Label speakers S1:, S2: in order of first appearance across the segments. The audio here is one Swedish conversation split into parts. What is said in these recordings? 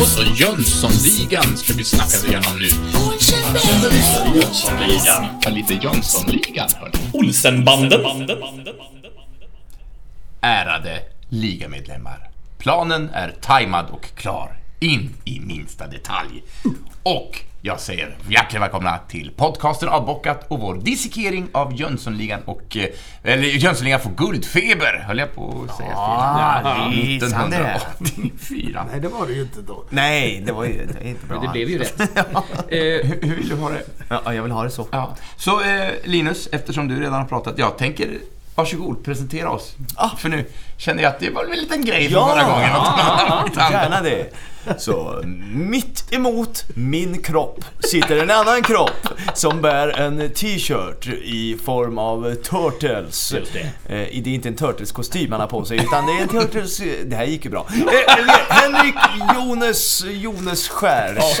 S1: Och så, Jönssonligan ska vi snacka igenom nu. Jönssonligan. Ja, lite Jönssonligan.
S2: Olsenbanden.
S1: Ärade ligamedlemmar. Planen är tajmad och klar. In i minsta detalj. Och jag säger hjärtligt välkomna till podcasten Avbockat och vår dissekering av Jönssonligan och... eh, Eller Jönssonligan får guldfeber, höll jag på att säga
S3: Ja,
S1: fel.
S3: det är sant det.
S1: 1984.
S4: Nej, det var det ju inte då.
S3: Nej, det var ju det är inte bra.
S2: Det blev ju rätt.
S1: Eh, hur, hur vill du ha det?
S3: Ja, jag vill ha det så.
S1: Ja. Så eh, Linus, eftersom du redan har pratat, jag tänker Varsågod, presentera oss. För nu känner jag att det var väl en liten grej från
S3: Ja.
S1: förra gången. Annat.
S3: Gärna det. Så mitt emot min kropp sitter en annan kropp som bär en t-shirt i form av Turtles.
S2: Just det.
S3: Eh, det är inte en Turtles-kostym han har på sig utan det är en Turtles... Det här gick ju bra. Eh, Henrik Jones Jones Skärs.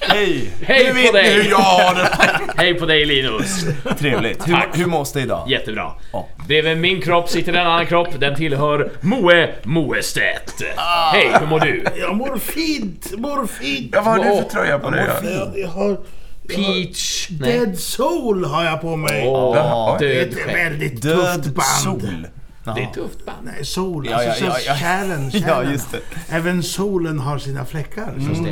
S3: Hej!
S2: Hej
S1: Nu
S2: på
S1: ni hur
S2: dig!
S1: jag har det.
S2: Hej på dig Linus!
S3: Trevligt. Hur,
S2: Tack.
S3: hur mås det idag?
S2: Jättebra.
S3: Ja.
S2: Bredvid min kropp sitter en annan kropp. Den tillhör Moe Moestedt. Hej, hur mår du?
S4: Jag mår fint, mår fint.
S1: Ja, vad har du för tröja på dig? då?
S4: Jag, jag har...
S2: Peach...
S4: Dead Soul har jag på mig.
S2: Åh, död
S4: Ett väldigt
S3: Död
S4: tufft band.
S3: sol.
S2: Det är ett tufft band.
S4: Nej, sol.
S3: Ja,
S4: alltså
S3: ja, ja, ja.
S4: kärlen,
S3: Ja,
S4: kärlen.
S3: just det.
S4: Även solen har sina fläckar. Just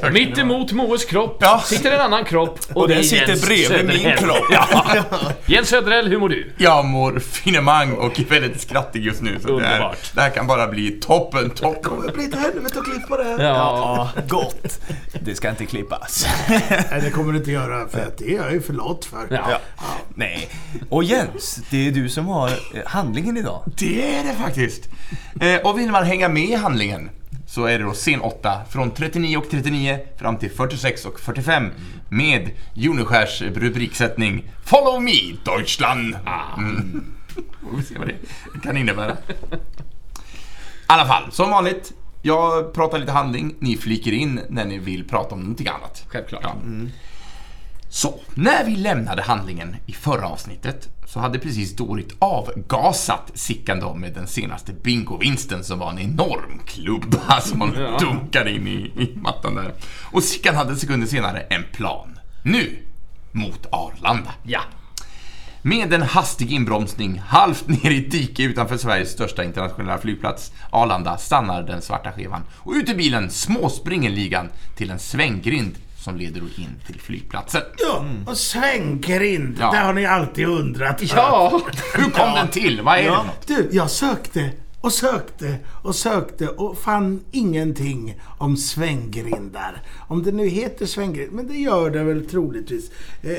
S4: det.
S2: Mitt emot Moes kropp
S3: Ja.
S2: sitter en annan kropp. Och,
S3: Och
S2: det är
S3: den sitter bredvid min
S2: Söderhäll.
S3: kropp.
S2: Ja. Jens Söderhäll, hur mår du?
S1: Jag mår finemang och är väldigt skrattig just nu. Så det, här,
S2: Underbart.
S1: det här kan bara bli toppen, toppen.
S4: kommer bli ett helvete att klippa det här.
S2: Ja.
S3: Ja, gott. Det ska inte klippas.
S4: Nej, det kommer du inte göra för att det är jag ju för lat för.
S2: Ja.
S3: Nej. Och Jens, det är du som har handlingen idag.
S1: Det är det faktiskt. Eh, och vill man hänga med i handlingen så är det då scen 8 från 39 och 39 fram till 46 och 45 med Juneskärs rubriksättning Follow me Deutschland. Mm. Får vi se vad det kan innebära. I alla fall, som vanligt. Jag pratar lite handling, ni fliker in när ni vill prata om någonting annat.
S2: Självklart.
S1: Ja. Så, när vi lämnade handlingen i förra avsnittet så hade precis Dorit avgasat Sickan då med den senaste bingovinsten som var en enorm klubba som man
S2: Ja.
S1: dunkade in i, i mattan där. Och Sickan hade sekunder senare en plan. Nu, mot Arlanda.
S2: Ja.
S1: Med en hastig inbromsning halvt ner i ett dike utanför Sveriges största internationella flygplats, Arlanda, stannar den svarta skevan och ut ur bilen småspringer ligan till en svänggrind som leder in till flygplatsen.
S4: Ja, och svänggrind.
S1: Ja.
S4: Det har ni alltid undrat.
S2: Ja.
S1: Hur kom den till? Vad är det för något?
S4: Du, jag sökte och sökte och sökte och fann ingenting om svänggrindar. Om det nu heter svänggrind, men det gör det väl troligtvis. Eh, eh,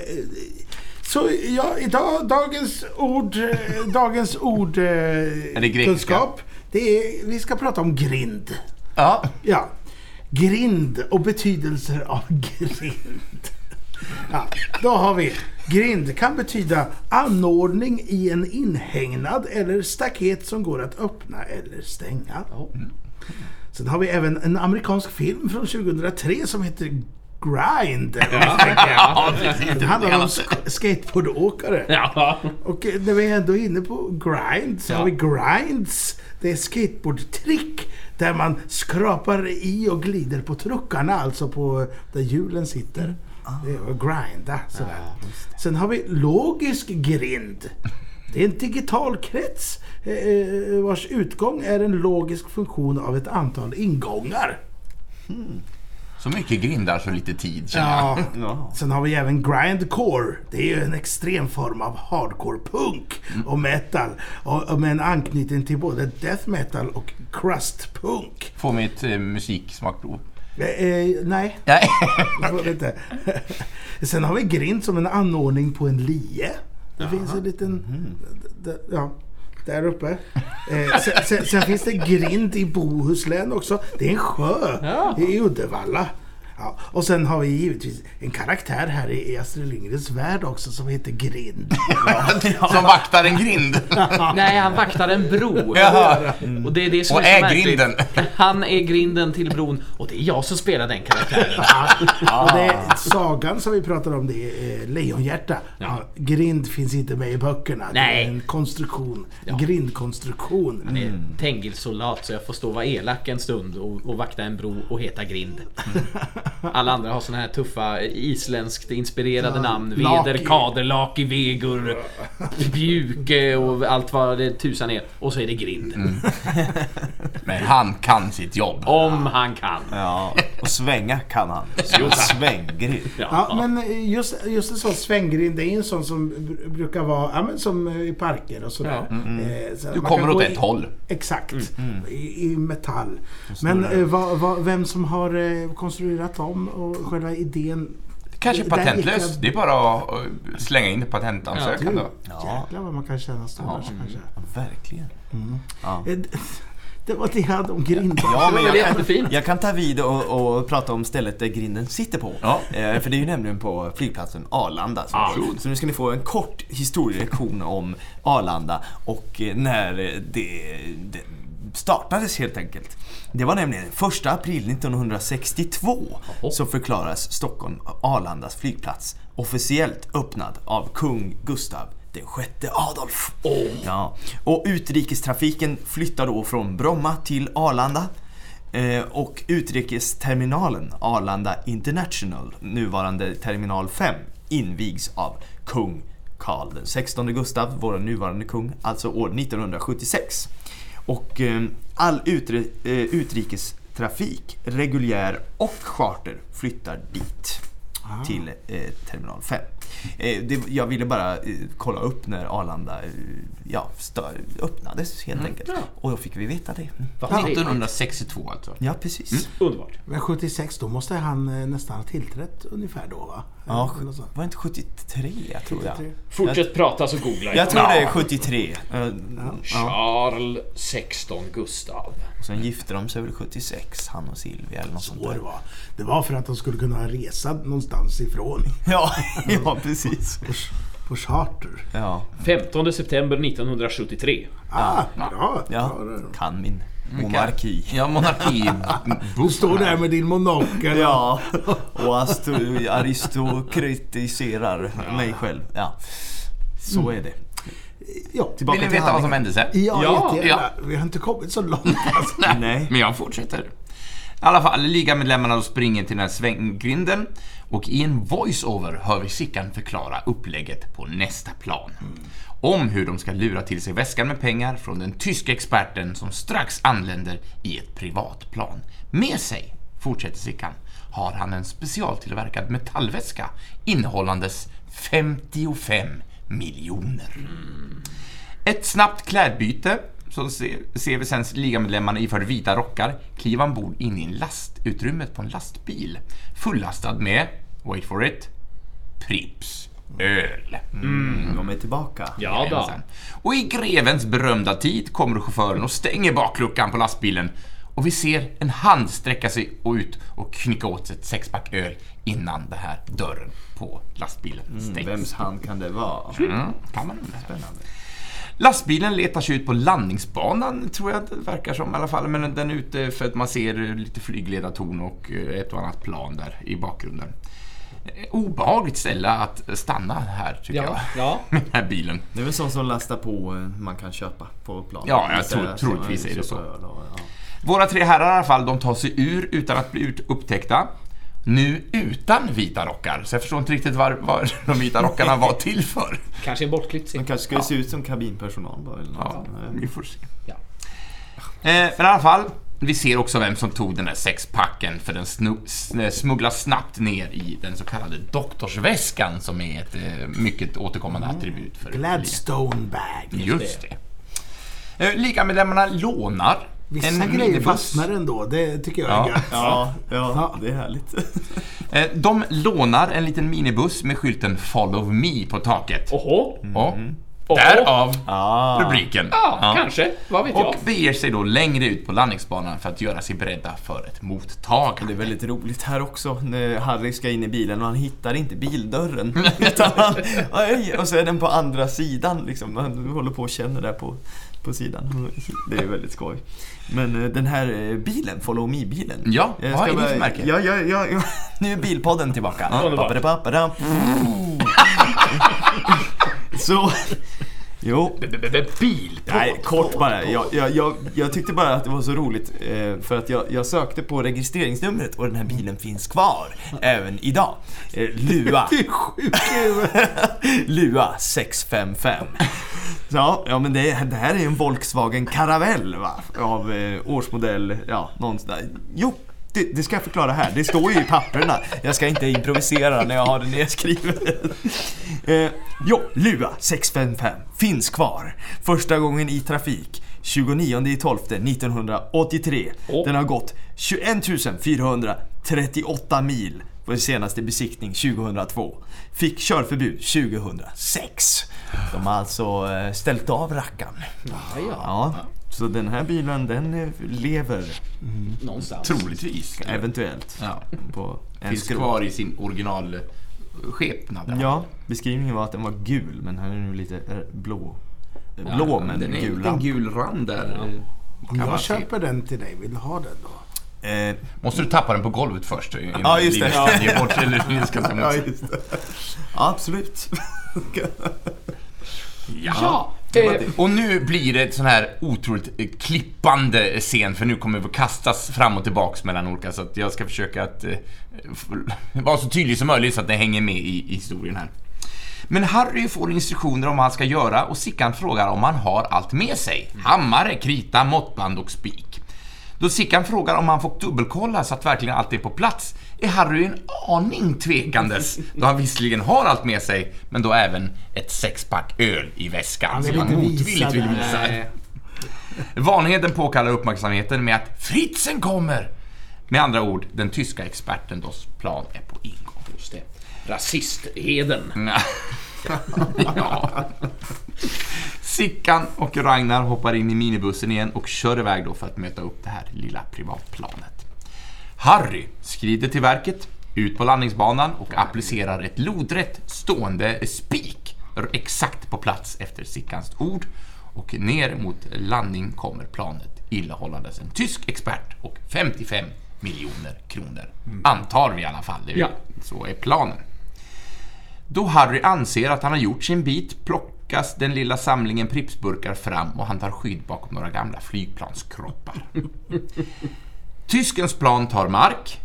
S4: Så ja, idag, dagens ord, eh, dagens ord eh,
S1: det
S4: kunskap. Det är, vi ska prata om grind.
S1: Ja,
S4: Ja, grind och betydelser av grind. Ja, då har vi grind kan betyda anordning i en inhägnad eller staket som går att öppna eller stänga. Sen har vi även en amerikansk film från 2003 som heter Grind.
S1: ja.
S4: Det handlar om sk- skateboardåkare.
S2: Ja.
S4: Och eh, när vi är ändå inne på grind så har vi grinds. Det är skateboardtrick där man skrapar i och glider på truckarna, alltså på där hjulen sitter. Är att grinda sådär. Sen har vi logisk grind. Det är en digital krets eh, eh, vars utgång är en logisk funktion av ett antal ingångar.
S1: Så mycket grindar så lite tid jag.
S4: Ja. Sen har vi även grindcore. Det är ju en extrem form av hardcore punk och metal. Och, och med en anknytning till både death metal och crust punk.
S1: Få mig ett eh, musiksmakprov.
S4: Eh, eh, nej,
S1: Nej.
S4: får inte. Sen har vi grind som en anordning på en lie. Det finns en liten... d- Ja, där uppe. Eh, sen, sen, sen finns det grind i Bohuslän också. Det är en sjö
S2: Ja.
S4: i Uddevalla. Ja, och sen har vi givetvis en karaktär här i Astrid Lindgrens värld också som heter Grind.
S1: Som vaktar en grind.
S2: Nej, han vaktar en bro.
S1: Jaha.
S2: Och det är det som
S1: Och
S2: är
S1: är grinden.
S2: Han är grinden till bron och det är jag som spelar den karaktären.
S4: Och det är sagan som vi pratar om, det är eh, Lejonhjärta. Ja. grind finns inte med i böckerna. Det
S2: Nej.
S4: är en konstruktion.
S2: Ja.
S4: Grindkonstruktion.
S2: Han är Tengil-soldat så jag får stå och vara elak en stund och, och vakta en bro och heta Grind. Alla andra har såna här tuffa isländskt inspirerade namn. Veder,
S4: Laki.
S2: Kader, Laki, Vegur, Bjuke och allt vad det tusan är. Och så är det Grind.
S1: Men han kan sitt jobb.
S2: Om han kan.
S3: Ja, och svänga kan han. Svänggrind.
S4: Ja, men eh, just, just en sån svänggrind, det är en sån som br- brukar vara ja, men som eh, i parker och sådär. Eh, så
S1: Du kommer åt ett
S4: i-
S1: håll.
S4: Exakt. I, I metall. Men eh, vad, vad, vem som har eh, konstruerat dem och själva idén.
S1: Kanske patentlöst.
S4: jag-
S1: Det är bara att uh, slänga in patentansökan då.
S3: Ja.
S4: Jäklar vad man kan känna stålar kanske.
S3: Verkligen. Ja.
S4: Eh, Det var det jag hade om grindar.
S3: Ja, men jag kan, jag kan ta vid och, och prata om stället där grinden sitter på.
S1: Ja.
S3: Eh, för det är ju nämligen på flygplatsen Arlanda. Så,
S2: Ah.
S3: så nu ska ni få en kort historielektion om Arlanda och eh, när eh, det, det startades helt enkelt. Det var nämligen 1 april 1962
S2: Jaha.
S3: så förklaras Stockholm Arlandas flygplats officiellt öppnad av kung Gustav den sjätte Adolf. Ja. Och utrikestrafiken flyttar då från Bromma till Arlanda. Eh, och utrikesterminalen Arlanda International, nuvarande terminal 5, invigs av kung Karl den 16 Gustav, vår nuvarande kung, alltså år 1976. Och eh, all utre, eh, utrikestrafik, reguljär och charter flyttar dit. Till eh, terminal 5. Eh, det, jag ville bara eh, kolla upp när Arlanda eh, ja, öppnades helt enkelt. Och då fick vi veta det. Mm.
S2: Vad trevligt.
S1: 1962 alltså.
S3: Ja, precis.
S2: Underbart.
S4: Men 76, då måste han eh, nästan ha tillträtt ungefär då va?
S3: Ja,
S4: sånt.
S3: var det inte 73 jag tror jag.
S2: Fortsätt prata så googlar jag.
S3: Jag tror det är 73. Eh, Ja.
S2: Charles 16 Gustav.
S3: Och sen gifte de sig väl 76, han och Silvia eller något sånt
S4: Så det
S3: där.
S4: var. Det var för att de skulle kunna resa någonstans ifrån.
S3: Ja, ja precis.
S4: På, charter.
S3: Ja,
S2: 15 september 1973.
S4: Ah, bra.
S3: ja, kan min monarki.
S1: Ja, monarki.
S4: Du står där med din monokel.
S3: Ja, och aristokratiserar mig själv. Ja, så är det.
S4: ja.
S3: Tillbaka
S1: Vill ni
S3: till
S1: veta vad som hände sen?
S4: Ja,
S2: Ja,
S4: jättegärna. Vi har inte kommit så långt. Alltså.
S3: Nej.
S1: Men jag fortsätter. I alla fall, ligamedlemmarna då springer till den här svänggrinden och i en voice-over hör vi Sickan förklara upplägget på nästa plan. Om hur de ska lura till sig väskan med pengar från den tyska experten som strax anländer i ett privatplan. Med sig, fortsätter Sickan, har han en specialtillverkad metallväska innehållandes 55 miljoner. Ett snabbt klädbyte, så ser, vi sen ligamedlemmarna iförd vita rockar kliva ombord in i lastutrymmet på en lastbil fullastad med, wait for it, Pripps öl.
S3: Mm, de är tillbaka.
S2: Ja då.
S1: Och i grevens berömda tid kommer chauffören och stänger bakluckan på lastbilen och vi ser en hand sträcka sig ut och knycka åt sig ett sexpack öl innan det här dörren på lastbilen stängs.
S3: Vems hand kan det vara?
S1: Mm, kan man undra. Lastbilen letar sig ut på landningsbanan, tror jag det verkar som i alla fall. Men den är ute för att man ser lite flygledartorn och eh, ett och annat plan där i bakgrunden. Eh, Obehagligt ställe att stanna här, tycker
S2: Ja,
S1: jag.
S2: ja.
S1: Med den här bilen.
S3: Det är väl sånt som lastar på eh, man kan köpa på plan.
S1: Ja, jag tror-
S3: så-
S1: troligtvis är det så.
S3: och- ja.
S1: Våra tre herrar i alla fall, de tar sig ur utan att bli upptäckta. Nu utan vita rockar, så jag förstår inte riktigt vad, vad de vita rockarna var till för.
S2: Kanske en bortklippt
S3: De kanske skulle se ut som kabinpersonal bara eller något.
S1: Ja, vi får se.
S2: Ja.
S1: Eh, men i alla fall, vi ser också vem som tog den där sexpacken för den s- smugglas snabbt ner i den så kallade doktorsväskan som är ett eh, mycket återkommande attribut för
S4: Gladstone bag.
S1: Just det. Eh, Ligamedlemmarna lånar
S4: Vissa
S1: en
S4: grejer
S1: minibuss.
S4: fastnar ändå. Det tycker jag är
S1: Ja.
S4: gött.
S3: Ja, ja,
S4: Ja.
S3: det är härligt.
S1: Eh, De lånar en liten minibuss med skylten “Follow me” på taket.
S2: Oho.
S1: Ja. Därav
S3: Ah.
S1: rubriken.
S2: Ja, kanske. Vad vet jag?
S1: Och beger sig då längre ut på landningsbanan för att göra sig beredda för ett
S3: Det
S1: mottagande.
S3: är väldigt roligt här också när Harry ska in i bilen och han hittar inte bildörren. Utan han, oj, och så är den på andra sidan liksom. Han håller på och känner där på, på sidan. Det är väldigt skoj. Men eh, den här eh, bilen, Follow Me-bilen.
S1: Ja,
S3: jag
S1: vad är det för märke?
S3: Ja, ja, ja, ja. Nu är Bilpodden tillbaka.
S2: Underbart.
S3: Så, jo.
S2: Bil.
S3: Nej, kort bara. Jag, jag, jag, jag tyckte bara att det var så roligt eh, för att jag, jag sökte på registreringsnumret och den här bilen finns kvar även idag. Eh, Lua. Lua 655. Ja, ja men det, det här är en Volkswagen Caravelle va? Av eh, årsmodell, ja, någonstans. Jo, det, det ska jag förklara här. Det står ju i papperna. Jag ska inte improvisera när jag har det nedskrivet. Eh, jo, Lua 655 finns kvar. Första gången i trafik. 29 i 12 1983.
S2: Åh.
S3: Den har gått 21 438 mil på sin senaste besiktning 2002. Fick körförbud 2006. De har alltså eh, ställt av rackaren.
S2: Ja, ja.
S3: Ja, så den här bilen den eh, lever
S2: Någonstans.
S1: Troligtvis.
S3: eventuellt
S1: Ja.
S3: på en
S1: Finns
S3: skrå.
S1: kvar i sin original skepnad.
S3: Ja, beskrivningen var att den var gul men här är nu lite eh, blå. Eh,
S2: Ja,
S3: Blå men
S1: Den är en
S3: gul
S1: gul rand där.
S2: Ja.
S4: Om jag köper den till dig, vill du ha den då?
S3: Eh,
S1: Måste du tappa den på golvet först?
S3: Ja, just det.
S1: Kan ge bort, eller
S3: just det. Ja, absolut.
S2: Ja.
S1: Det. Och nu blir det ett sån här otroligt eh, klippande scen för nu kommer vi kastas fram och tillbaks mellan olika så att jag ska försöka att eh, vara så tydlig som möjligt så att det hänger med i, i historien här. Men Harry får instruktioner om vad han ska göra och Sickan frågar om han har allt med sig. Hammare, krita, måttband och spik. Då Sickan frågar om han får dubbelkolla så att verkligen allt är på plats är Harry en aning tvekandes då han visserligen har allt med sig men då även ett sexpack öl i väskan
S4: Han vill
S1: som han
S4: inte visa
S1: motvilligt vill
S4: det.
S1: visa. Vanheden påkallar uppmärksamheten med att Fritzen kommer! Med andra ord, den tyska experten dos plan är på ingång.
S2: Just det. Rasistheden.
S1: ja. Sickan och Ragnar hoppar in i minibussen igen och kör iväg då för att möta upp det här lilla privatplanet. Harry skrider till verket, ut på landningsbanan och applicerar ett lodrätt stående spik exakt på plats efter Sickans ord och ner mot landning kommer planet illehållandes en tysk expert och 55 miljoner kronor. Antar vi i alla fall. Det är,
S2: Ja.
S1: Så är planen. Då Harry anser att han har gjort sin bit plockas den lilla samlingen Pripsburkar fram och han tar skydd bakom några gamla flygplanskroppar. Tyskens plan tar mark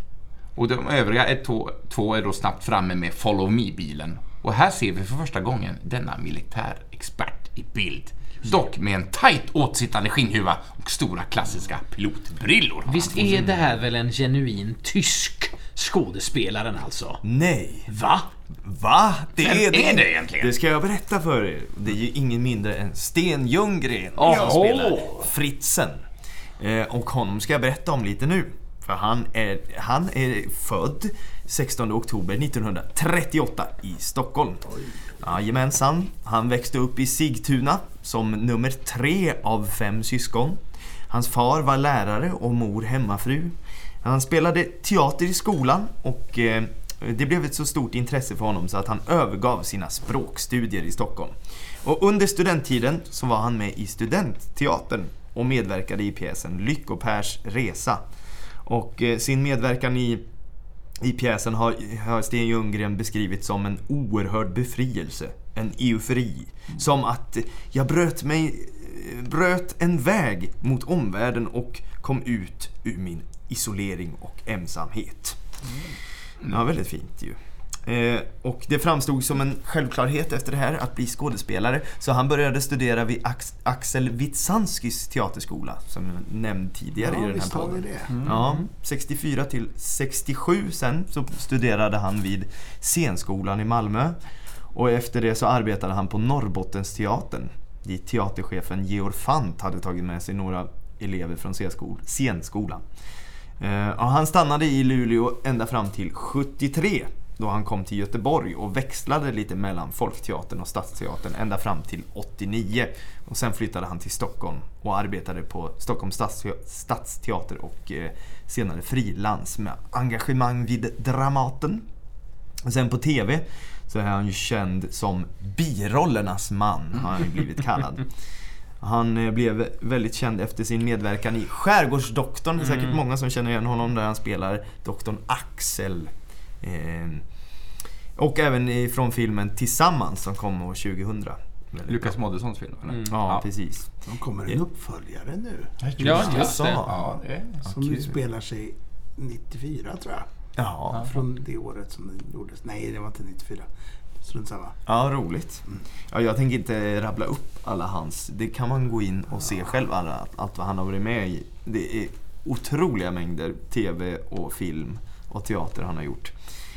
S1: och de övriga är två, två är då snabbt framme med Follow Me-bilen. Och här ser vi för första gången denna militärexpert i bild. Dock med en tajt åtsittande skinnhuva och stora klassiska pilotbrillor.
S2: Visst är det här väl en genuin tysk skådespelaren alltså?
S3: Nej.
S2: Va?
S3: Va? Det
S1: Vem
S3: är det.
S1: är det egentligen?
S3: Det ska jag berätta för er. Det är ju ingen mindre än Sten Ljunggren som spelar Fritzen. Eh, och honom ska jag berätta om lite nu. För han är, han är född 16 oktober 1938 i Stockholm. Jajamensan. Han växte upp i Sigtuna som nummer tre av fem syskon. Hans far var lärare och mor hemmafru. Han spelade teater i skolan och eh, det blev ett så stort intresse för honom så att han övergav sina språkstudier i Stockholm. Och under studenttiden så var han med i Studentteatern och medverkade i pjäsen Lyckopärs resa. Och eh, sin medverkan i, i pjäsen har, har Sten Ljunggren beskrivit som en oerhörd befrielse. En eufori. Som att jag bröt mig bröt en väg mot omvärlden och kom ut ur min isolering och ensamhet. Ja, väldigt fint ju. Eh, och det framstod som en självklarhet efter det här att bli skådespelare. Så han började studera vid Ax- Axel Witsanskis teaterskola, som jag nämnde tidigare i den här podden.
S4: det.
S3: Ja, 64 till 67 sen så studerade han vid scenskolan i Malmö. Och efter det så arbetade han på Norrbottensteatern dit teaterchefen Georg Fant hade tagit med sig några elever från scenskol- scenskolan. Eh, han stannade i Luleå ända fram till 73 då han kom till Göteborg och växlade lite mellan Folkteatern och Stadsteatern ända fram till 89. Och sen flyttade han till Stockholm och arbetade på Stockholms Stadste- Stadsteater och eh, senare frilans med engagemang vid Dramaten. Och sen på TV så är han ju känd som birollernas man, har han blivit kallad. Han eh, blev väldigt känd efter sin medverkan i Skärgårdsdoktorn. Det är säkert många som känner igen honom där han spelar doktorn Axel. Eh, och även från filmen Tillsammans som kom år 2000. Väldigt
S1: Lukas. Moodyssons film, eller?
S2: Mm.
S3: Ja, precis.
S4: De kommer en uppföljare nu.
S2: Ja, just det.
S1: Ja, det.
S4: Som
S3: kul.
S4: utspelar sig 94 tror jag.
S3: Ja,
S4: Från det året som den gjordes. Nej, det var inte 94. Strunt samma.
S3: ja roligt. Ja, jag tänker inte rabbla upp alla hans. Det kan man gå in och se själv, alla, allt vad han har varit med i. Det är otroliga mängder TV och film och teater han har gjort.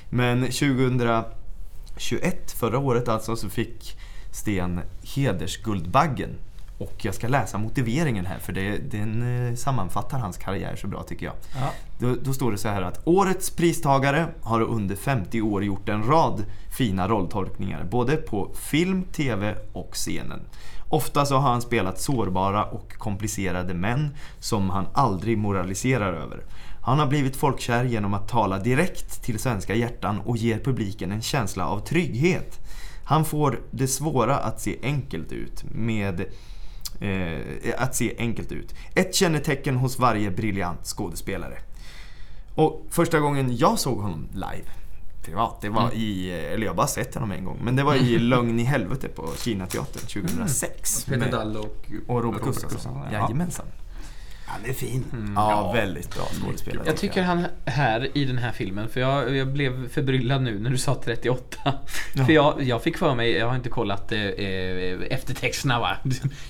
S3: Men 2021, förra året alltså, så fick Sten Hedersguldbaggen. Och jag ska läsa motiveringen här för det, den eh, sammanfattar hans karriär så bra tycker jag.
S1: Ja.
S3: Då, då står det så här att årets pristagare har under 50 år gjort en rad fina rolltolkningar både på film, TV och scenen. Ofta så har han spelat sårbara och komplicerade män som han aldrig moraliserar över. Han har blivit folkkär genom att tala direkt till svenska hjärtan och ger publiken en känsla av trygghet. Han får det svåra att se enkelt ut med eh, att se enkelt ut. Ett kännetecken hos varje briljant skådespelare. Och första gången jag såg honom live privat, det var i, eller jag har bara sett honom en gång, men det var i Lögn i helvete på Kinateatern 2006.
S1: Peter
S3: Med-
S1: Dahl och,
S3: och Robert Gustafsson.
S1: Ja.
S4: Han är fin.
S3: Ja, väldigt bra skådespelare.
S2: Jag tycker han här i den här filmen, för jag, jag blev förbryllad nu när du sa 38. För jag, jag fick för mig, jag har inte kollat eh, eh, eftertexterna va.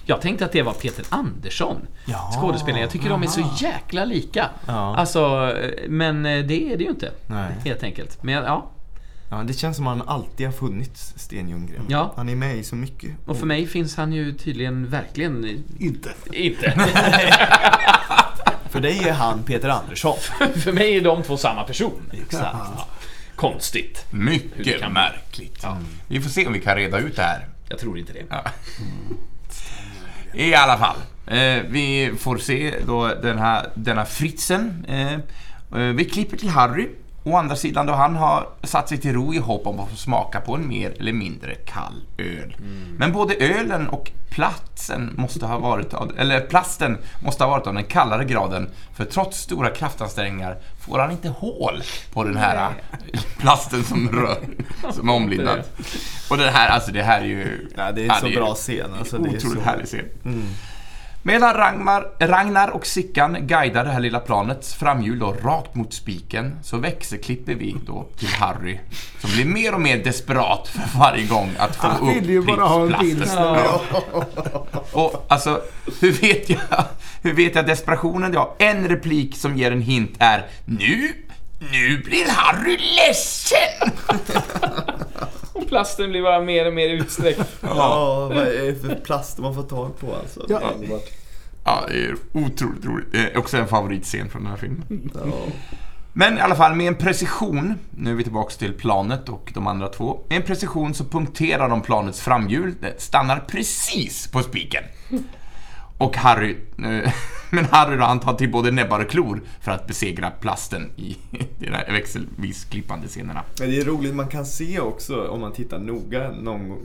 S2: Jag tänkte att det var Peter Andersson.
S3: Ja.
S2: Skådespelaren. Jag tycker de är så jäkla lika.
S3: Ja.
S2: Alltså, eh, men eh, det är det ju inte.
S3: Nej.
S2: Helt enkelt. Men ja,
S3: Ja, det känns som att han alltid har funnits, Sten Ljunggren.
S2: Ja.
S3: Han är med i så mycket.
S2: och för mig finns han ju tydligen verkligen eh,
S4: Inte.
S2: inte.
S3: För dig är han Peter Andersson.
S2: för mig är de två samma person.
S3: Exakt.
S2: Ja. Konstigt.
S1: Mycket
S2: kan
S1: märkligt. Vi får se om vi kan reda ut det här.
S2: Jag tror inte det.
S1: Ja. I alla fall. Eh, vi får se då den här, denna Fritzen. Eh, eh, vi klipper till Harry. Å andra sidan då han har satt sig till ro i hopp om att få smaka på en mer eller mindre kall öl. Men både ölen och platsen måste ha varit av, eller plasten måste ha varit av den kallare graden. För trots stora kraftansträngningar får han inte hål på den här plasten som rör, som är omlindad. Och det här, alltså det här är ju...
S3: Ja, det är en så bra scen. Alltså, det är
S1: Otroligt
S3: så...
S1: härlig scen.
S3: Mm.
S1: Medan Ragnar, Ragnar och Sickan guidar det här lilla planets framhjul då rakt mot spiken så växelklipper vi då till Harry som blir mer och mer desperat för varje gång att få
S4: Han
S1: upp
S4: vill ju bara ha en
S1: pilsplasten.
S4: pilsner.
S1: Och alltså, hur vet jag, hur vet jag desperationen? Ja, en replik som ger en hint är Nu, nu blir Harry ledsen!
S2: Plasten blir bara mer och mer utsträckt.
S3: Ja, vad är det för plast man får tag på alltså?
S4: Ja.
S3: Underbart.
S1: Ja, det är otroligt roligt. Det är också en favoritscen från den här filmen.
S3: Ja.
S1: Men i alla fall med en precision, nu är vi tillbaks till planet och de andra två. Med en precision så punkterar de planets framhjul, det stannar precis på spiken. Och Harry, eh, men Harry då, han tar till både näbbar och klor för att besegra plasten i de där växelvis klippande scenerna.
S3: Men det är roligt, man kan se också om man tittar noga någon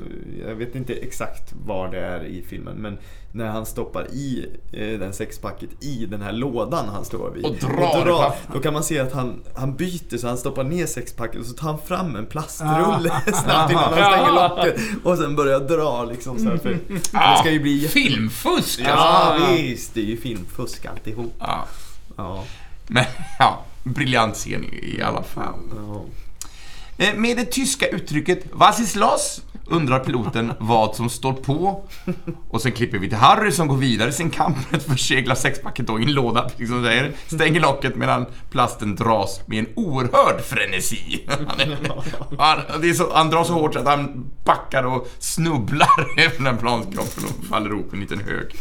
S3: jag vet inte exakt var det är i filmen, men när han stoppar i eh, den sexpacket i den här lådan han står vid.
S1: Och drar fast.
S3: Då kan man se att han, han byter så han stoppar ner sexpacket och så tar han fram en plastrulle snabbt innan han stänger locket och sen börjar dra liksom så här, för det ska ju bli jätte...
S1: Filmfusk!
S3: Ja
S1: alltså.
S3: visst, det är ju filmfusk alltihop.
S1: Ja.
S3: Ja.
S1: Men ja, briljant scen i i alla fall.
S3: ja.
S1: Eh, Med det tyska uttrycket Was ist los? Undrar piloten vad som står på. Och sen klipper vi till Harry som går vidare i sin kamp med att försegla sexpacket i en låda, precis som du säger. Stänger locket medan plasten dras med en oerhörd frenesi. Han, är, han, det är så, han drar så hårt så att han backar och snubblar efter den planskroppen och faller ihop i en liten hög.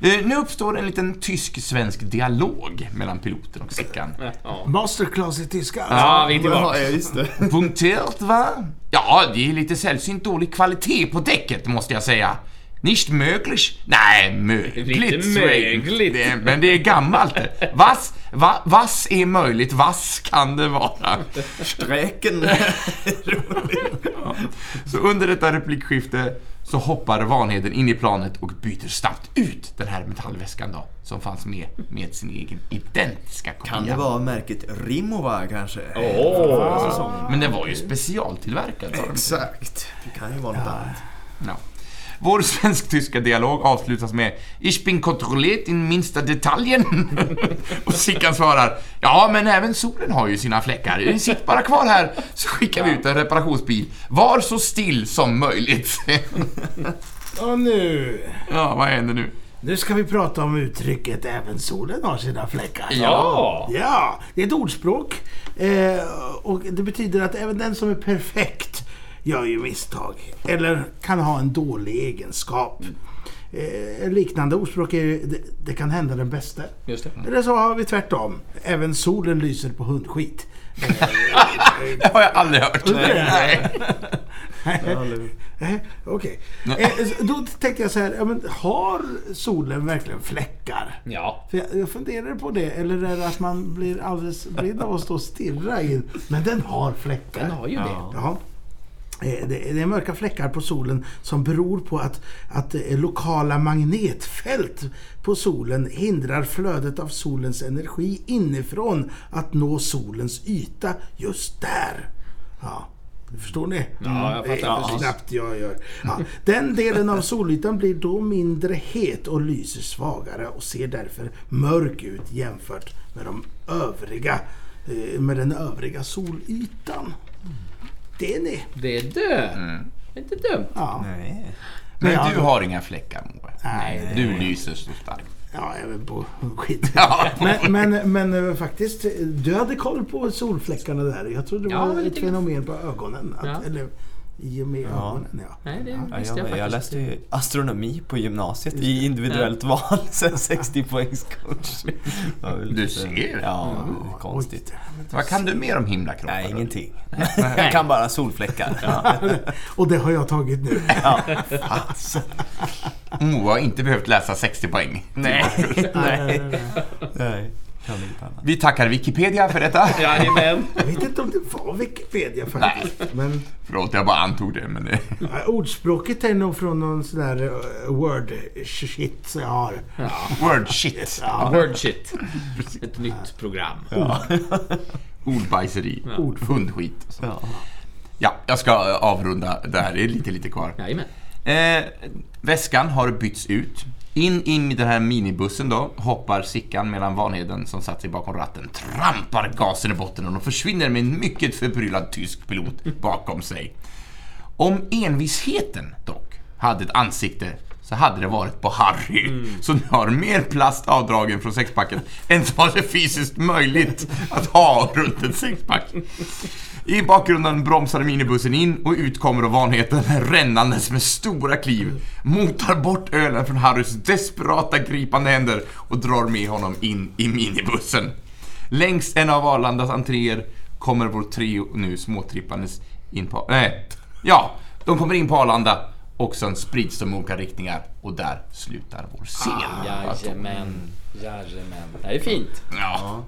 S1: Eh, Nu uppstår en liten tysk-svensk dialog mellan piloten och Sickan.
S2: Ja.
S4: Masterclass i tyska.
S2: Ja, vi är tillbaka.
S3: Ja, just det.
S1: Punkterat va? Ja, det är lite sällsynt dålig kvalitet på däcket måste jag säga. Nicht möglich? Nej, mögligt.
S2: Lite mögligt.
S1: Det, men det är gammalt. Vass, va, vass är möjligt, vass kan det vara.
S3: Sträken.
S1: Så under detta replikskifte så hoppar Vanheden in i planet och byter snabbt ut den här metallväskan då, som fanns med, med sin egen identiska kopia.
S3: Kan det vara märket Rimowa kanske?
S2: Åh.
S1: Men den var ju specialtillverkad.
S3: Exakt. Det kan ju vara något annat.
S1: Ja. Vår svensk-tyska dialog avslutas med Ich bin kontrolliert in minsta detaljen. och Sickan svarar Ja, men även solen har ju sina fläckar. Sitt bara kvar här så skickar vi ut en reparationsbil. Var så still som möjligt.
S4: Och nu...
S1: ja, vad händer nu?
S4: Nu ska vi prata om uttrycket även solen har sina fläckar.
S2: Ja.
S4: Ja, det är ett ordspråk. Eh, och det betyder att även den som är perfekt gör ju misstag. Eller kan ha en dålig egenskap. Eh, liknande ordspråk är ju, det, det kan hända den bästa.
S2: Just det.
S4: Eller så har vi tvärtom. Även solen lyser på hundskit.
S1: Det har jag aldrig hört.
S4: Nej. Nej, Okej. Eh, då tänkte jag så här, ja, men har solen verkligen fläckar?
S2: Ja.
S4: För jag, jag funderar på det, eller är det att man blir alldeles blind av att stå och stirra in? Men den har fläckar.
S2: Den har ju det.
S3: Ja.
S4: Eh, Det är mörka fläckar på solen som beror på att, att eh, lokala magnetfält på solen hindrar flödet av solens energi inifrån att nå solens yta just där. Ja, förstår ni?
S2: Ja, jag fattar
S4: Det är
S2: precis.
S4: Knappt jag gör. Ja, den delen av solytan blir då mindre het och lyser svagare och ser därför mörk ut jämfört med de övriga eh, med den övriga solytan. Det är ni.
S2: Det är. Det är inte dumt.
S4: Ja.
S3: Nej.
S1: Men
S4: Ja,
S1: du har inga fläckar, Moe.
S4: Nej,
S1: Du lyser så starkt.
S4: Ja, även på skit.
S1: Ja.
S4: Men, men, men eh, faktiskt, du hade koll på solfläckarna där. Jag trodde det
S2: Ja,
S4: var ett fenomen på ögonen. Att,
S2: Ja.
S4: Eller i och med ögonen, ja.
S2: Nej, det
S3: Ja,
S2: visste jag
S3: jag,
S2: faktiskt.
S3: jag läste ju astronomi på gymnasiet i individuellt val, sen 60 poängs coach. Det var väl
S1: Du ser.
S3: Ja, konstigt.
S1: Vad kan du mer om himlakroppar?
S3: Nej, ingenting. Jag kan bara solfläckar. Ja.
S4: Och det har jag tagit nu.
S1: Moa har inte behövt läsa 60 poäng.
S3: Nej,
S4: Nej,
S3: nej.
S4: nej, nej.
S3: nej. Kan inte annat.
S1: Vi tackar Wikipedia för detta.
S2: Jajamän.
S4: Jag vet inte om det var Wikipedia faktiskt. Men
S1: Förlåt, jag bara antog det, men det...
S4: ja, ordspråket är nog från någon sån där eh, word shit jag har.
S1: Word shit.
S4: Ja.
S2: Word shit. Ett nytt program.
S1: Ordbajseri.
S2: Ja.
S1: Hundskit. och så.
S3: Ja.
S1: Ja, jag ska eh, avrunda där. Det är lite, lite kvar.
S2: Jajamän.
S1: Eh, väskan har bytts ut. In, i den här minibussen då hoppar Sickan medan Vanheden som satt sig bakom ratten trampar gasen i botten och de försvinner med en mycket förbryllad tysk pilot bakom sig. Om envisheten dock hade ett ansikte så hade det varit på Harry. Så nu har mer plast avdragen från sexpacken än vad det är fysiskt möjligt att ha runt en sexpack. I bakgrunden bromsar minibussen in och ut kommer då vanheten rännandes med stora kliv, motar bort ölen från Harrys desperata gripande händer och drar med honom in i minibussen. Längs en av Arlandas entréer kommer vår trio nu småtrippandes in på... Nej, ja, de kommer in på Arlanda och sen sprids de i olika riktningar och där slutar vår scen.
S2: Jajamän. Jajamän. Det här är fint.
S1: Ja,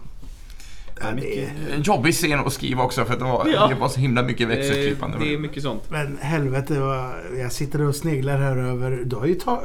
S3: Det är mycket.
S1: en jobbig scen att skriva också för det var,
S2: Ja.
S1: det var så himla mycket
S2: Eh,
S1: växelklippande.
S2: Det är mycket sånt.
S4: Men helvete, vad, jag sitter och sneglar här över. Du har ju ta,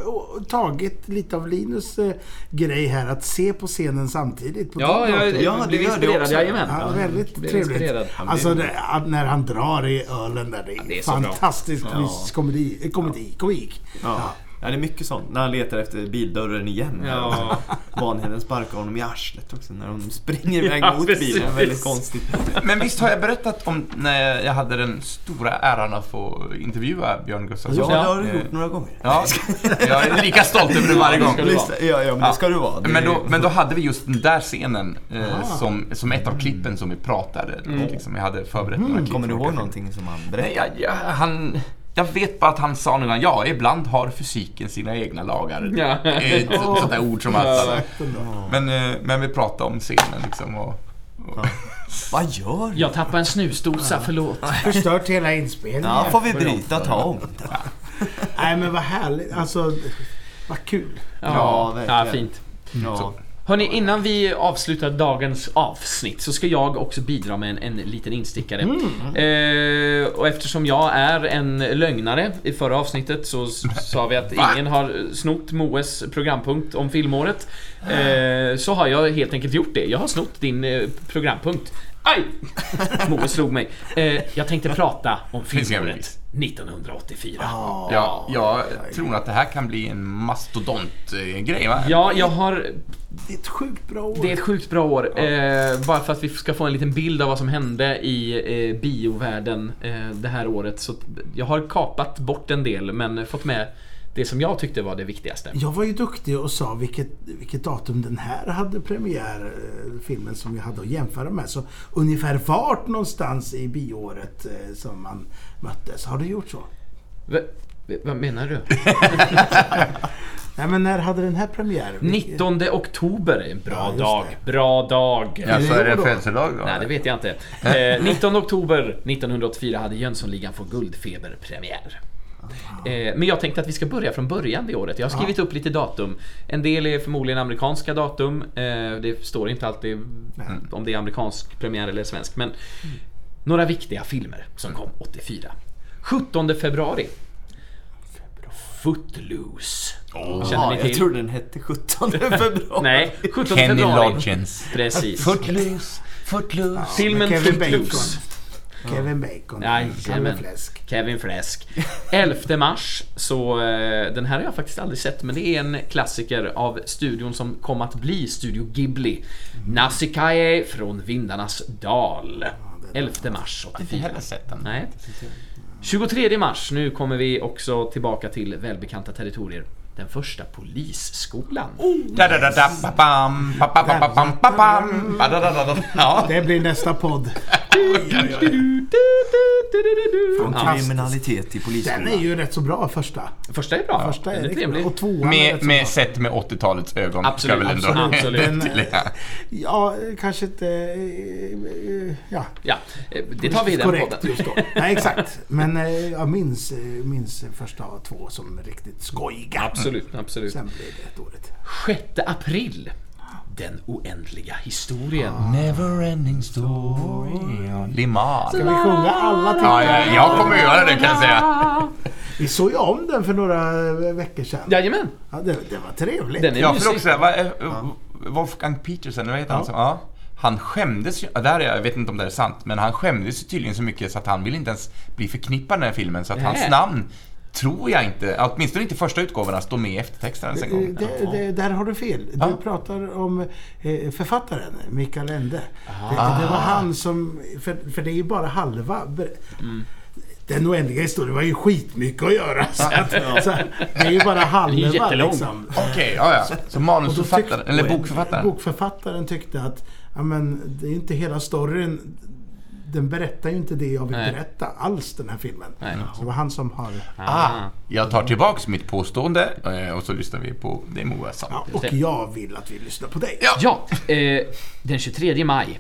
S4: tagit lite av Linus eh, grej här att se på scenen samtidigt. På
S2: Ja,
S4: dator.
S2: jag,
S3: Ja,
S2: jag
S3: det
S2: blev
S3: gör det också.
S2: Jajamän.
S4: Ja, väldigt trevligt.
S2: inspirerad.
S4: Alltså det, när han drar i ölen där, det är,
S2: det är så bra.
S4: fantastisk
S3: Ja.
S4: komedi, komedi, komik.
S3: Ja. Ja, det är mycket sånt. När han letar efter bildörren igen.
S2: Ja.
S3: Vanheden sparkar honom i arslet också när de springer iväg
S2: Ja,
S3: mot
S2: precis.
S3: bilen. Väldigt konstigt.
S1: Men visst har jag berättat om när jag hade den stora äran att få intervjua Björn Gustafsson?
S3: Ja, det har du gjort några gånger.
S1: Ja, jag är lika stolt över det varje gång.
S2: ska du vara.
S3: Lyssna- Ja, ja, men det ska du vara. Det
S1: Men då, men då hade vi just den där scenen eh, som, som ett av klippen som vi pratade. Och liksom, jag hade förberett några klipp.
S3: Kommer du ihåg någonting som han
S1: Nej,
S3: berättade?
S1: jag, jag, han, jag vet bara att han sa någon gång, ja, ibland har fysiken sina egna lagar.
S2: Ja.
S1: Ett så- sånt där ord som att...
S4: Exakt ändå.
S1: Men, eh, men vi pratade om scenen liksom och... och
S3: Vad gör du?
S2: Jag tappade en snusdosa, förlåt.
S4: Förstört hela inspelningen.
S3: Ja, får vi bryta ta om.
S4: Nej men vad härligt. Alltså, vad kul.
S3: Ja,
S2: Ja,
S3: verkligen.
S2: ja fint.
S3: Ja.
S2: Hörni, innan vi avslutar dagens avsnitt så ska jag också bidra med en, en liten instickare. Eh, och eftersom jag är en lögnare i förra avsnittet så sa vi att ingen har snott Moes programpunkt om filmåret. Eh, så har jag helt enkelt gjort det. Jag har snott din eh, programpunkt. Aj! Moe slog mig. Eh, jag tänkte prata om filmåret
S1: bevis.
S2: 1984.
S1: ja, jag tror att det här kan bli en mastodont-grej va?
S2: Ja, jag har
S4: Det är ett sjukt bra år.
S2: Det är ett sjukt bra år. Eh, bara för att vi ska få en liten bild av vad som hände i eh, biovärlden eh, det här året. Så jag har kapat bort en del men fått med det som jag tyckte var det viktigaste.
S4: Jag var ju duktig och sa vilket, vilket datum den här hade premiär, eh, filmen som jag hade att jämföra med. Så ungefär vart någonstans i bioåret eh, som man möttes. Har du gjort så?
S2: V- vad menar du?
S4: Nej men när hade den här premiär?
S2: 19 oktober är en bra
S4: Ja,
S2: dag.
S4: det.
S2: Bra dag.
S1: Ja, så är det födelsedag då?
S2: Nej, det vet jag inte. Eh, 19 oktober 1984 hade Jönssonligan få guldfeberpremiär. Eh, men jag tänkte att vi ska börja från början det året. Jag har skrivit upp lite datum. En del är förmodligen amerikanska datum. Eh, det står inte alltid om det är amerikansk premiär eller svensk. Men några viktiga filmer som kom 84. 17 februari. Footloose. Känner
S3: Ja,
S2: ni
S3: jag
S2: till?
S3: tror den hette 17 februari.
S2: Nej, 17
S1: Kenny
S2: februari.
S1: Loggins.
S2: Precis.
S1: Footloose, footloose.
S2: Filmen Footloose.
S4: Kevin Bacon. Kevin Fläsk.
S2: Kevin Fläsk. 11 mars, så eh, den här har jag faktiskt aldrig sett, men det är en klassiker av studion som kom att bli Studio Ghibli. Nasikaye från Vindarnas dal. 11 mars
S1: Inte
S2: 84.
S1: heller sett den.
S2: Nej. 23 mars, nu kommer vi också tillbaka till välbekanta territorier. Den första polisskolan.
S4: Det blir nästa podd.
S3: Från kriminalitet till
S4: Den
S3: polisskolan.
S4: är ju rätt så bra första.
S2: Första är bra.
S4: Första
S2: den
S4: är
S2: är trevlig.
S4: Och tvåan är
S1: Med,
S4: rätt så
S1: med
S4: bra.
S1: sett med 80-talets ögon.
S2: Absolut,
S1: ska väl ändå
S2: absolut, absolut.
S4: Den, eh. Ja, kanske inte... eh, Ja.
S2: Ja, eh, det tar vi i den
S4: Korrekt
S2: podden.
S4: just då. Nej, exakt. Men jag minns, minns första två som riktigt skojiga.
S2: Absolut, absolut.
S4: Sen blev det ett året.
S2: 6 april. Den oändliga historien.
S1: Neverending story. Ja, Liman.
S4: Ska vi sjunga alla till?
S1: Ja, ja, jag kommer göra det kan jag säga.
S4: Vi såg ju om den för några veckor sedan.
S2: Jajamän,
S4: Ja, det, det var trevligt.
S2: den är
S1: Ja, för också, är- Wolfgang Petersen, vad heter han?
S4: Ja.
S1: så? Ja. Han skämdes ju, där är, jag vet inte om det är sant, men han skämdes ju tydligen så mycket så att han vill inte ens bli förknippad med den här filmen. Så att hans
S2: Nej.
S1: namn tror jag inte, åtminstone inte första utgåvorna, står med i eftertexten ens en gång.
S4: det, det, där har du fel. Du
S1: Ja.
S4: pratar om eh, författaren Mikael Ende. Det, det var han som... För, för det är ju bara halva... ber- Den oändliga historien var ju skitmycket att göra. Så, att, så det är ju bara halva liksom.
S1: Okej, ja, ja. Så manusförfattaren, eller bokförfattaren.
S4: Bokförfattaren tyckte att ja, men, det är inte hela storyn. Den berättar ju inte det jag vill
S2: Nej.
S4: berätta alls, den här filmen.
S2: Nej.
S4: Så det var han som har...
S1: Ah, jag tar tillbaks mitt påstående eh, och så lyssnar vi på det Moa sa.
S4: Ja, och jag vill att vi lyssnar på dig.
S1: Ja.
S2: Ja, eh, den 23 maj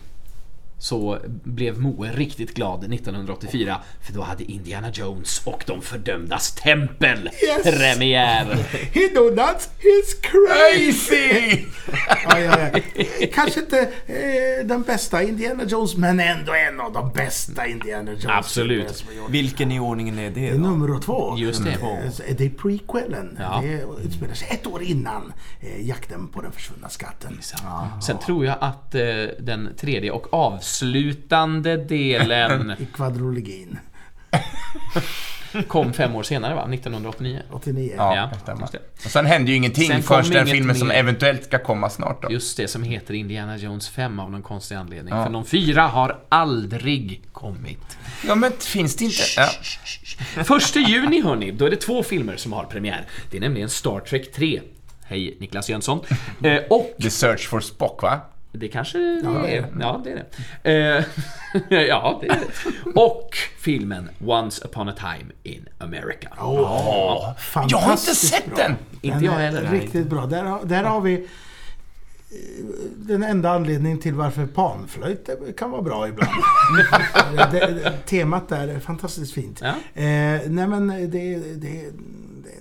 S2: så blev Moe riktigt glad 1984 för då hade Indiana Jones och de fördömdas tempel
S4: Yes.
S2: premiär.
S4: He do not, he's crazy! Ja, ja, ja. Kanske inte eh, den bästa Indiana Jones, men ändå en av de bästa Indiana Jones.
S2: Absolut.
S3: Vilken i ordningen är det då?
S4: nummer två.
S2: Just det.
S4: Eh, Det är prequelen.
S2: Ja.
S4: Det utspelar sig ett år innan eh, jakten på den försvunna skatten.
S2: Sen tror jag att eh, den tredje och avslutande delen
S4: I kvadrologin.
S2: kom fem år senare va? 1989.
S4: 89.
S1: Ja,
S2: Ja,
S1: stämmer. Och sen händer ju ingenting
S2: Sen
S1: förrän den filmen som
S2: mer.
S1: eventuellt ska komma snart då.
S2: Just det, som heter Indiana Jones 5 av någon konstig anledning.
S1: Ja.
S2: För de fyra har aldrig kommit.
S1: Ja, men finns det inte... Ja.
S2: Första juni hörni, då är det två filmer som har premiär. Det är nämligen Star Trek 3. Hej Niklas Jönsson. Eh, och
S1: The Search for Spock, va?
S2: Det kanske det är. Ja, det är det. Eh, ja, det är det. Och filmen Once upon a time in America.
S1: Jag har inte sett
S4: bra.
S1: den!
S2: Inte
S4: Den
S2: jag heller.
S4: Riktigt bra. Där, har- där har vi eh, den enda anledningen till varför panflöjt kan vara bra ibland. det, det, temat där är fantastiskt fint.
S2: Ja.
S4: Eh, nej men det, det, det,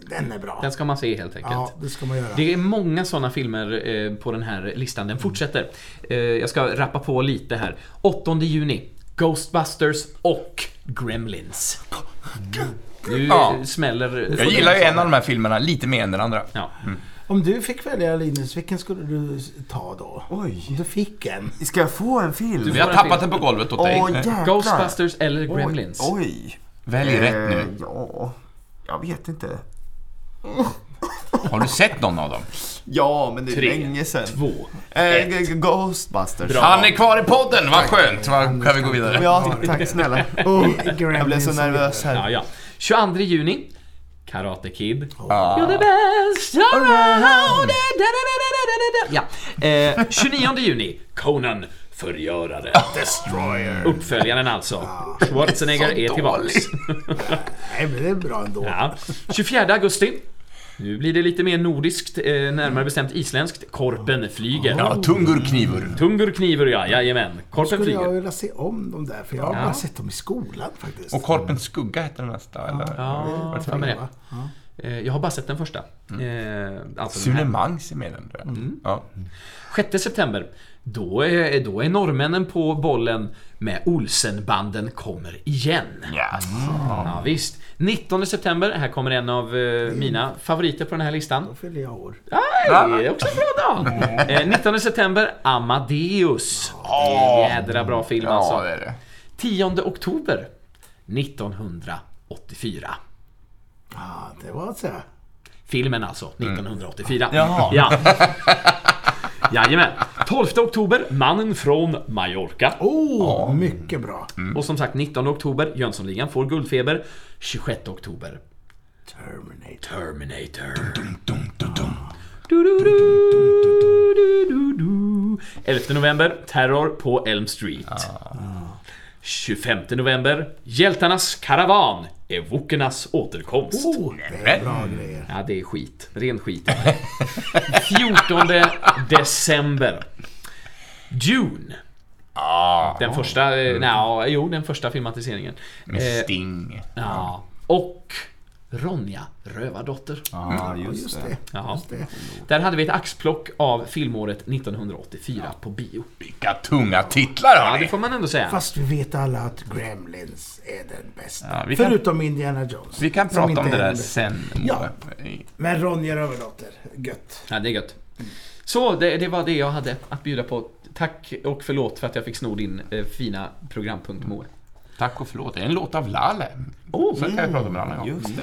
S4: den är bra.
S2: Den ska man se helt enkelt.
S4: Ja, det ska man göra.
S2: Det är många sådana filmer eh, på den här listan. Den fortsätter. Eh, jag ska rappa på lite här. 8 juni. Ghostbusters och Gremlins. Nu
S1: Ja.
S2: smäller...
S1: Jag gillar ju en av de här filmerna lite mer än den andra.
S2: Ja.
S4: Om du fick välja Linus, vilken skulle du ta då?
S3: Oj.
S4: Om du fick en.
S3: Ska jag få en film?
S1: Vi har tappat den på golvet åt dig.
S3: Åh jäklar.
S2: Ghostbusters eller Gremlins?
S3: Oj. oj.
S1: Välj rätt nu.
S3: Eh, Ja, jag vet inte.
S1: Har du sett någon av dem?
S3: Ja, men det är
S2: Tre,
S3: länge sedan.
S2: Två.
S3: Eh, G- Ghostbusters.
S2: Bra.
S1: Han är kvar i podden, vad skönt! Vad kan vi gå vidare?
S3: Ja, tack snälla.
S4: Oh,
S3: Jag blev så nervös här.
S2: Ja, ja. 22 juni. Karate Kid.
S1: Ja.
S2: You're the best around. Ja. Eh, 29 juni. Conan. Förgöraren. Destroyer. Uppföljaren alltså. Schwarzenegger är tillbaks.
S4: Nej, men det är bra ändå.
S2: Ja. 24 augusti. Nu blir det lite mer nordiskt, eh, närmare bestämt isländskt. Korpen flyger.
S1: Ja, Tungur knivur.
S2: Tungur kniver ja, jajamän. Korpen
S4: Skulle jag
S2: flyger.
S4: vilja se om dem där, för jag har
S2: Ja.
S4: bara sett dem i skolan faktiskt.
S1: Och Korpens skugga hette den nästa, eller?
S2: Ja, jag för mig det.
S4: Ja.
S2: Eh, Jag har bara sett den första. Eh, Alltså den här.
S1: Sune Mangs är med den, tror jag. Ja.
S2: 6 september. Då är, då är norrmännen på bollen med Olsenbanden kommer igen.
S1: Yes.
S2: Ja, visst. 19 september, här kommer en av eh, mina favoriter på den här listan.
S4: Då fyller jag år.
S2: Aj, det är också en bra dag! Eh, 19 september, Amadeus. Det är en jädra bra film
S1: Ja,
S2: alltså.
S1: det är det.
S2: 10 oktober 1984.
S4: Ja, det var säga.
S2: Filmen alltså, 1984.
S3: Jaha.
S2: Ja. Jajamän. 12 oktober, Mannen från Mallorca.
S4: Oh, mycket bra.
S2: Och som sagt, 19 oktober, Jönssonligan får Guldfeber. 26 oktober,
S4: Terminator.
S2: Terminator.
S1: Dum, dum, dum.
S2: Du, du, du, du, du, du. 11 november, Terror på Elm Street. 25 november, Hjältarnas karavan, Evokernas återkomst.
S4: Oh, det är bra grejer.
S2: Ja, det är skit. Ren skit. 14 december. Dune.
S1: Ja,
S2: Den första, eh, nja, jo, den första filmatiseringen.
S1: med
S2: Eh,
S1: Sting.
S2: ja. Och Ronja, Rövardotter.
S3: Ja,
S4: Just
S3: just
S4: det.
S2: Ja.
S4: Just det.
S2: Där hade vi ett axplock av filmåret 1984 på bio.
S1: Vilka tunga titlar
S2: Ja, det får man ändå säga.
S4: Fast vi vet alla att Gremlins är den bästa.
S1: Ja, kan-
S4: Förutom Indiana Jones.
S1: Vi kan prata
S4: inte
S1: om det
S4: är
S1: där sen.
S4: Ja. Men Ronja Rövardotter, gött.
S2: Ja, det är gött. Så, det, det var det jag hade att bjuda på. Tack och förlåt för att jag fick sno din eh, fina programpunkt Moe.
S1: Tack och förlåt. Det är en låt av Lale.
S2: Oh,
S1: Så kan vi prata om en annan gång.
S3: Just det.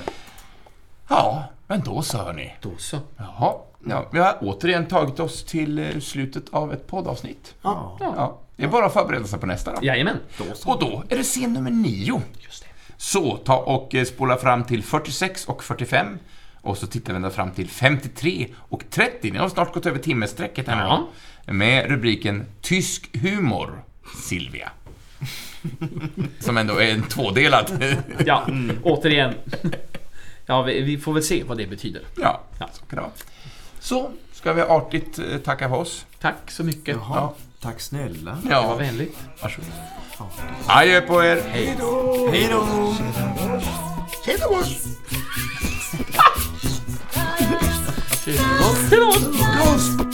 S1: Ja, men då så hörni.
S2: Då så.
S1: Jaha. Ja, vi har återigen tagit oss till eh, slutet av ett poddavsnitt.
S4: Ja.
S1: Ja, det är bara att förbereda sig på nästa då.
S2: Jajamän. Då så.
S1: Och då är det scen nummer nio.
S2: Just det.
S1: Så, ta och eh, spola fram till 46 och 45. Och så tittar vi ända fram till 53 och 30. Ni har snart gått över timmesträcket här nu
S2: Ja.
S1: Med rubriken Tysk humor, Silvia. Som ändå är en tvådelad.
S2: ja, mm. återigen. Ja, vi, vi, får väl se vad det betyder.
S1: Ja,
S2: ja.
S1: så kan det vara. Så, ska vi artigt eh, tacka för oss.
S2: Tack så mycket.
S3: Jaha, ja. Tack snälla. Ja.
S2: Det var vänligt.
S1: Varsågod. Adjö på er.
S3: Hej då.
S4: Hej då. Hej då. Hej då. Hej då.